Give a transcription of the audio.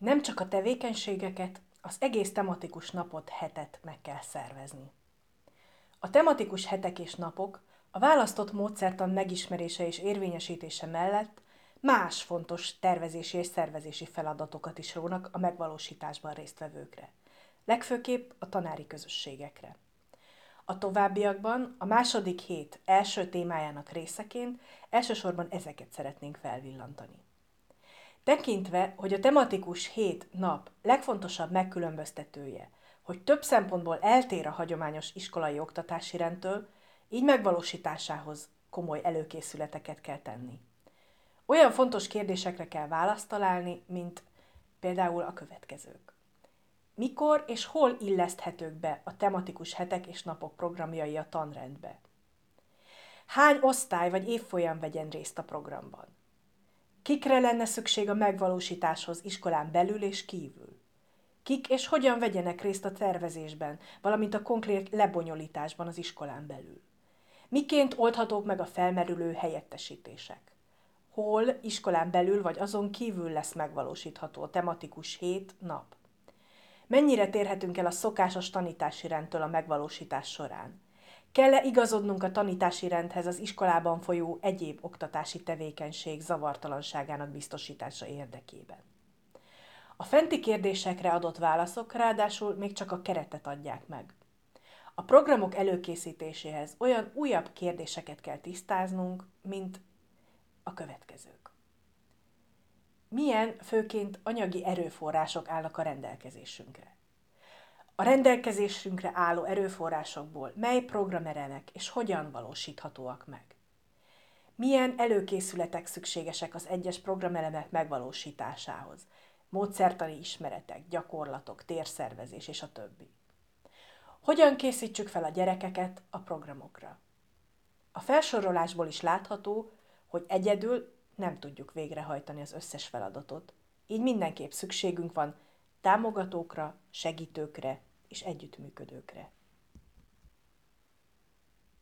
Nem csak a tevékenységeket, az egész tematikus napot, hetet meg kell szervezni. A tematikus hetek és napok a választott módszertan megismerése és érvényesítése mellett más fontos tervezési és szervezési feladatokat is rónak a megvalósításban résztvevőkre, legfőképp a tanári közösségekre. A továbbiakban a második hét első témájának részeként elsősorban ezeket szeretnénk felvillantani. Tekintve, hogy a tematikus hét nap legfontosabb megkülönböztetője, hogy több szempontból eltér a hagyományos iskolai oktatási rendtől, így megvalósításához komoly előkészületeket kell tenni. Olyan fontos kérdésekre kell választ találni, mint például a következők. Mikor és hol illeszthetők be a tematikus hetek és napok programjai a tanrendbe? Hány osztály vagy évfolyam vegyen részt a programban? Kikre lenne szükség a megvalósításhoz iskolán belül és kívül? Kik és hogyan vegyenek részt a tervezésben, valamint a konkrét lebonyolításban az iskolán belül? Miként oldhatók meg a felmerülő helyettesítések? Hol, iskolán belül vagy azon kívül lesz megvalósítható a tematikus hét nap? Mennyire térhetünk el a szokásos tanítási rendtől a megvalósítás során? Kell-e igazodnunk a tanítási rendhez az iskolában folyó egyéb oktatási tevékenység zavartalanságának biztosítása érdekében? A fenti kérdésekre adott válaszok ráadásul még csak a keretet adják meg. A programok előkészítéséhez olyan újabb kérdéseket kell tisztáznunk, mint a következők. Milyen főként anyagi erőforrások állnak a rendelkezésünkre? A rendelkezésünkre álló erőforrásokból mely programeremek és hogyan valósíthatóak meg? Milyen előkészületek szükségesek az egyes programelemek megvalósításához? Módszertani ismeretek, gyakorlatok, térszervezés és a többi. Hogyan készítsük fel a gyerekeket a programokra? A felsorolásból is látható, hogy egyedül nem tudjuk végrehajtani az összes feladatot, így mindenképp szükségünk van támogatókra, segítőkre és együttműködőkre.